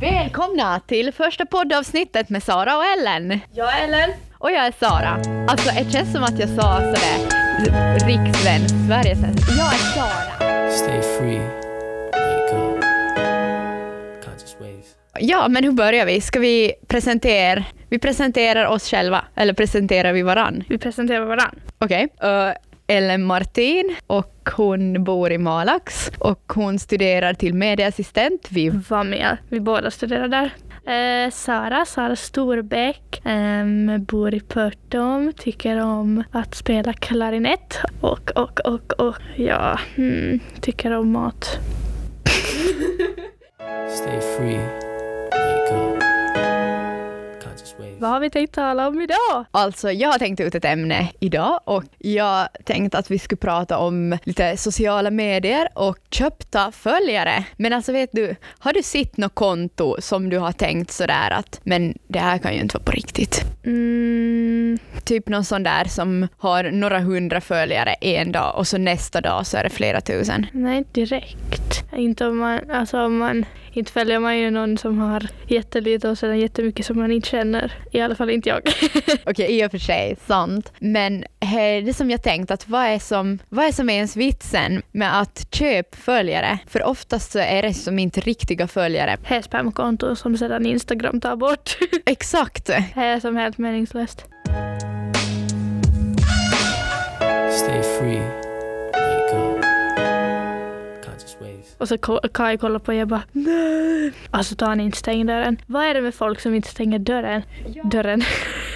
Välkomna till första poddavsnittet med Sara och Ellen. Jag är Ellen. Och jag är Sara. Alltså, det känns som att jag sa sådär rikssvensk Sverigesvensk. Jag är Sara. Stay free. Ja, men hur börjar vi? Ska vi presentera? Vi presenterar oss själva, eller presenterar vi varann? Vi presenterar varann. Okej. Uh, Ellen Martin och hon bor i Malax och hon studerar till medieassistent vid Var med. Vi båda studerar där. Eh, Sara, Sara Storbäck, ehm, bor i Pörtom, tycker om att spela klarinett och, och, och, och ja, hmm, tycker om mat. Stay free. Waves. Vad har vi tänkt tala om idag? Alltså, jag har tänkt ut ett ämne idag och jag tänkte att vi skulle prata om lite sociala medier och köpta följare. Men alltså vet du, har du sett något konto som du har tänkt sådär att men det här kan ju inte vara på riktigt? Mm, Typ någon sån där som har några hundra följare en dag och så nästa dag så är det flera tusen. nej, inte direkt. Inte om man, alltså om man, inte följer man ju någon som har jättelite och sedan jättemycket som man inte känner. I alla fall inte jag. Okej, i och för sig, sant. Men eh, det som jag tänkt att vad är som, vad är som är ens vitsen med att köpa följare? För oftast så är det som inte riktiga följare. Här spamkonto som sedan Instagram tar bort. Exakt. Det är som helt meningslöst. Stay free. Wake up. Och så Kai kollar på och jag bara nej. Alltså tar han inte stäng dörren. Vad är det med folk som inte stänger dörren? Dörren.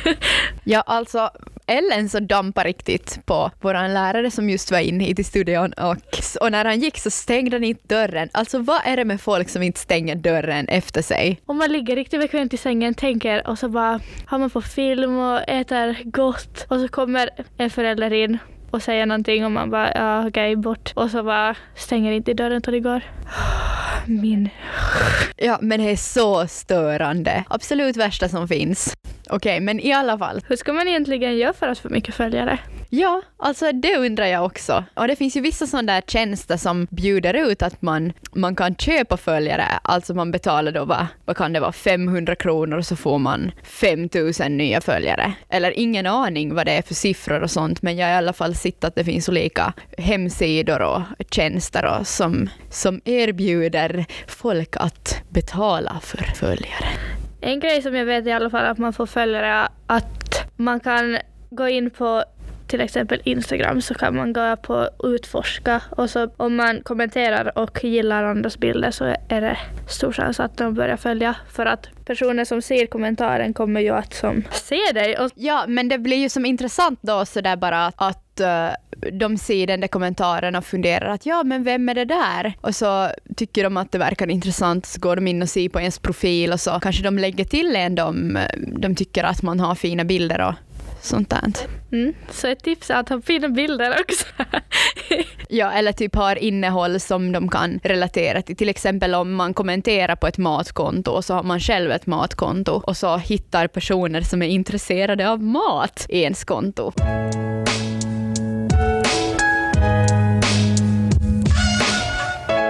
Ja, alltså Ellen så dampar riktigt på våran lärare som just var inne hit i studion och, och när han gick så stängde han inte dörren. Alltså vad är det med folk som inte stänger dörren efter sig? Om man ligger riktigt bekvämt i sängen, tänker och så bara har man på film och äter gott och så kommer en förälder in och säger någonting och man bara ja okej bort och så bara stänger inte dörren till det går. Min. Ja, men det är så störande. Absolut värsta som finns. Okej, men i alla fall. Hur ska man egentligen göra för att få mycket följare? Ja, alltså det undrar jag också. Och det finns ju vissa sådana där tjänster som bjuder ut att man, man kan köpa följare, alltså man betalar då vad, vad kan det vara, 500 kronor och så får man 5000 nya följare. Eller ingen aning vad det är för siffror och sånt, men jag har i alla fall sett att det finns olika hemsidor och tjänster och som, som erbjuder folk att betala för följare. En grej som jag vet i alla fall att man får följare är att man kan gå in på till exempel Instagram så kan man gå på utforska och så om man kommenterar och gillar andras bilder så är det stor chans att de börjar följa för att personer som ser kommentaren kommer ju att som se dig och Ja, men det blir ju som intressant då sådär bara att, att de ser den där kommentaren och funderar att ja, men vem är det där? Och så tycker de att det verkar intressant, så går de in och ser på ens profil och så kanske de lägger till en de, de tycker att man har fina bilder och sånt där. mm, så ett tips är att ha fina bilder också. Ja, eller typ har innehåll som de kan relatera till. Till exempel om man kommenterar på ett matkonto och så har man själv ett matkonto och så hittar personer som är intresserade av mat i ens konto.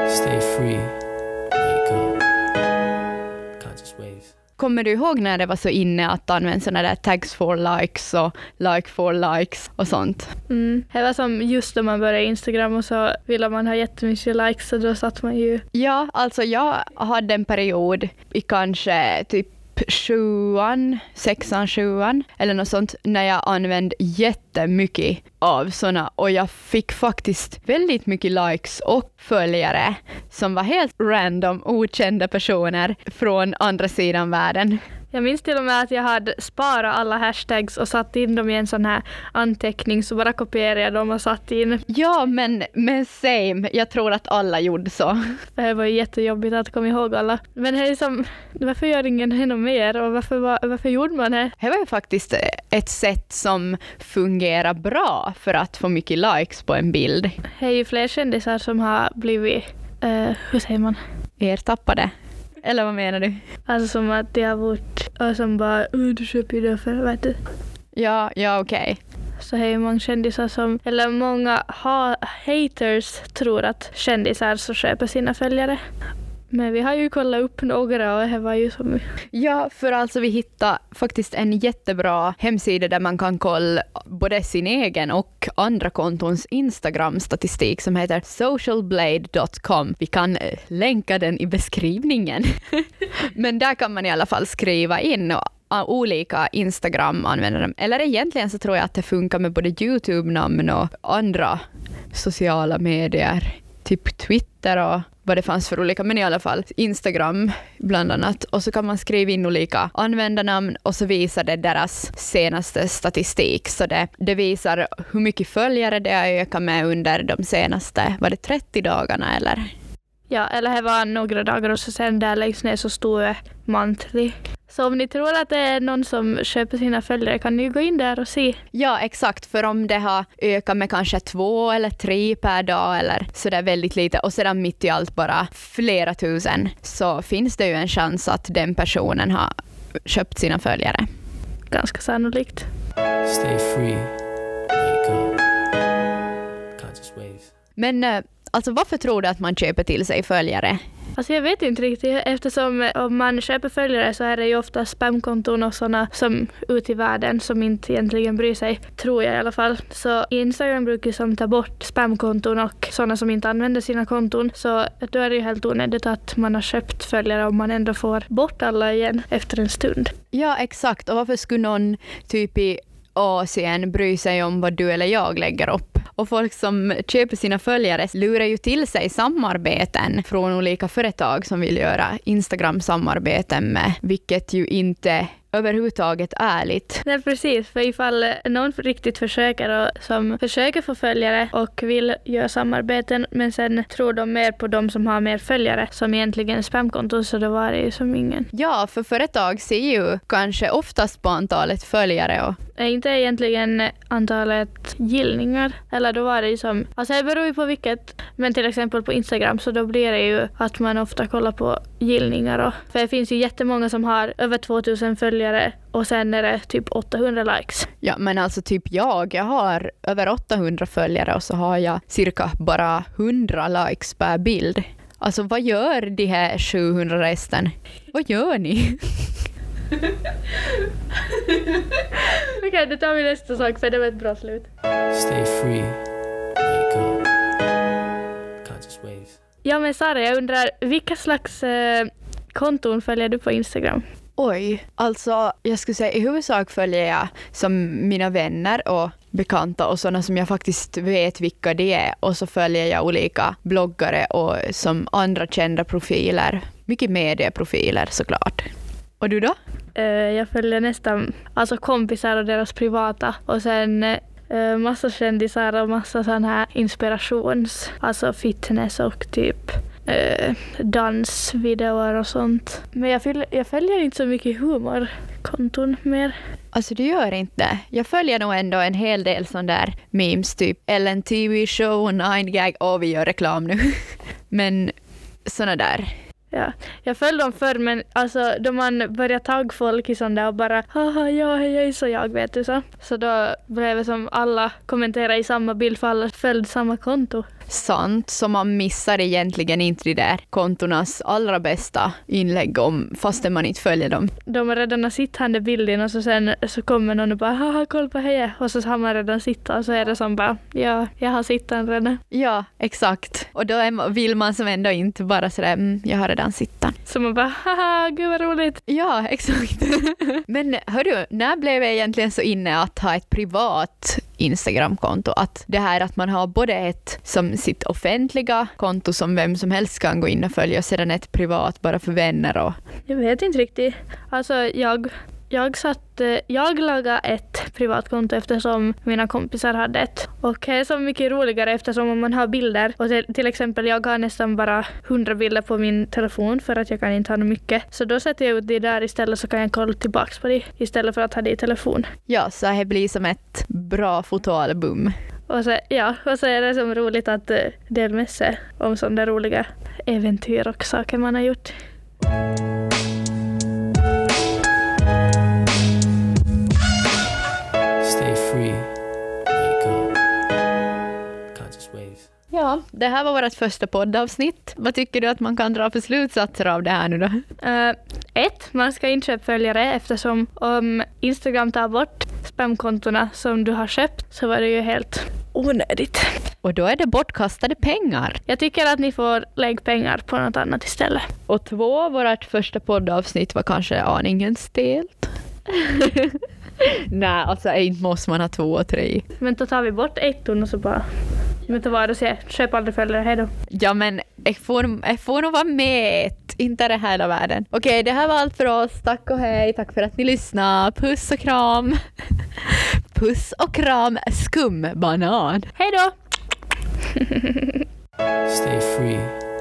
Stay free. Kommer du ihåg när det var så inne att använda sådana där tags for likes och like for likes och sånt? Mm. Det var som just när man började Instagram och så ville man ha jättemycket likes så då satt man ju Ja, alltså jag hade en period i kanske typ sjuan, sexan, sjuan eller något sånt när jag använde jättemycket av såna och jag fick faktiskt väldigt mycket likes och följare som var helt random, okända personer från andra sidan världen. Jag minns till och med att jag hade sparat alla hashtags och satt in dem i en sån här anteckning så bara kopierade jag dem och satt in. Ja, men, men same. Jag tror att alla gjorde så. Det var ju jättejobbigt att komma ihåg alla. Men det är liksom, varför gör ingen det ännu mer och varför, var- varför gjorde man det? Det var ju faktiskt ett sätt som fungerar bra för att få mycket likes på en bild. Det är ju fler kändisar som har blivit, eh, hur säger man? Ertappade. Eller vad menar du? Alltså som att de har varit, och som bara, "Uh, du köper ju det för, vet du. Ja, ja okej. Så det är ju många kändisar som, eller många ha, haters tror att kändisar så köper sina följare. Men vi har ju kollat upp några och det var ju som... Ja, för alltså vi hittade faktiskt en jättebra hemsida där man kan kolla både sin egen och andra kontons Instagram-statistik som heter socialblade.com. Vi kan eh, länka den i beskrivningen. Men där kan man i alla fall skriva in och ah, olika Instagram-användare. Eller egentligen så tror jag att det funkar med både Youtube-namn och andra sociala medier. Typ Twitter och vad det fanns för olika, men i alla fall Instagram bland annat. Och så kan man skriva in olika användarnamn och så visar det deras senaste statistik. Så det, det visar hur mycket följare det har ökat med under de senaste, var det 30 dagarna eller? Ja, eller det var några dagar och så sen där längst ner så stod det monthly. Så om ni tror att det är någon som köper sina följare kan ni gå in där och se. Ja, exakt, för om det har ökat med kanske två eller tre per dag eller sådär väldigt lite och sedan mitt i allt bara flera tusen så finns det ju en chans att den personen har köpt sina följare. Ganska sannolikt. Stay free. Men eh, alltså varför tror du att man köper till sig följare? Alltså jag vet inte riktigt eftersom eh, om man köper följare så är det ju ofta spamkonton och sådana som ute i världen som inte egentligen bryr sig, tror jag i alla fall. Så Instagram brukar ju som ta bort spamkonton och sådana som inte använder sina konton. Så då är det ju helt onödigt att man har köpt följare om man ändå får bort alla igen efter en stund. Ja, exakt. Och varför skulle någon typ i Asien bryr sig om vad du eller jag lägger upp? Och folk som köper sina följare lurar ju till sig samarbeten från olika företag som vill göra Instagram-samarbeten med, vilket ju inte överhuvudtaget ärligt. Nej precis, för ifall någon riktigt försöker och som försöker få följare och vill göra samarbeten men sen tror de mer på de som har mer följare som egentligen är spamkonton så då var det ju som ingen. Ja, för företag ser ju kanske oftast på antalet följare och inte egentligen antalet gillningar eller då var det ju som, alltså det beror ju på vilket, men till exempel på Instagram så då blir det ju att man ofta kollar på gillningar och för det finns ju jättemånga som har över 2000 följare och sen är det typ 800 likes. Ja, men alltså typ jag, jag har över 800 följare och så har jag cirka bara 100 likes per bild. Alltså vad gör de här 700 resten? Vad gör ni? Okej, då tar vi nästa sak för det var ett bra slut. Stay free. Ja men Sara, jag undrar vilka slags eh, konton följer du på Instagram? Oj, alltså jag skulle säga i huvudsak följer jag som mina vänner och bekanta och sådana som jag faktiskt vet vilka de är och så följer jag olika bloggare och som andra kända profiler. Mycket medieprofiler såklart. Och du då? Eh, jag följer nästan alltså kompisar och deras privata och sen eh, massa kändisar och massa sån här inspirations, alltså fitness och typ eh, dansvideor och sånt. Men jag, fyll, jag följer inte så mycket humorkonton mer. Alltså du gör inte. Jag följer nog ändå en hel del sån där memes, typ Ellen TV show, Nine Gag, och vi gör reklam nu. Men såna där. Ja, jag följde dem förr men alltså då man börjar tagga folk i sån där och bara haha ja hej är så jag vet du så. Så då blev det som alla kommenterade i samma bild för alla följde samma konto. Sant, så man missar egentligen inte de där kontornas allra bästa inlägg om, fastän man inte följer dem. De har redan den bilden och så sen så kommer någon och bara haha kolla på hej och så har man redan sett och så är det som bara ja jag har sett han redan. Ja, exakt. Och då vill man som ändå inte bara sådär, mm, jag har redan sett den. Så man bara haha gud vad roligt. Ja, exakt. Men hörru, när blev jag egentligen så inne att ha ett privat Instagramkonto? Att det här att man har både ett som sitt offentliga konto som vem som helst kan gå in och följa och sedan ett privat bara för vänner och Jag vet inte riktigt. Alltså jag, jag satt, eh, jag lagade ett privatkonto eftersom mina kompisar hade ett. Och det är så mycket roligare eftersom om man har bilder och till, till exempel jag har nästan bara 100 bilder på min telefon för att jag kan inte ha mycket. Så då sätter jag ut det där istället så kan jag kolla tillbaks på det istället för att ha det i telefon. ja, så det blir som ett bra fotoalbum. Och så, ja, och så är det som roligt att eh, dela med sig om sådana roliga äventyr och saker man har gjort. Det här var vårt första poddavsnitt. Vad tycker du att man kan dra för slutsatser av det här nu då? Uh, ett, man ska inte köpa följare eftersom om Instagram tar bort spamkontona som du har köpt så var det ju helt onödigt. Och då är det bortkastade pengar. Jag tycker att ni får lägga pengar på något annat istället. Och två, vårt första poddavsnitt var kanske aningen stelt. Nej, alltså inte måste man ha två och tre. Men då tar vi bort ettan och så bara men ta vara och säga köp aldrig följare, hejdå. Ja men jag får, jag får nog vara med, inte det hela världen. Okej, det här var allt för oss. Tack och hej, tack för att ni lyssnade. Puss och kram. Puss och kram skumbanan. Hejdå! Stay free.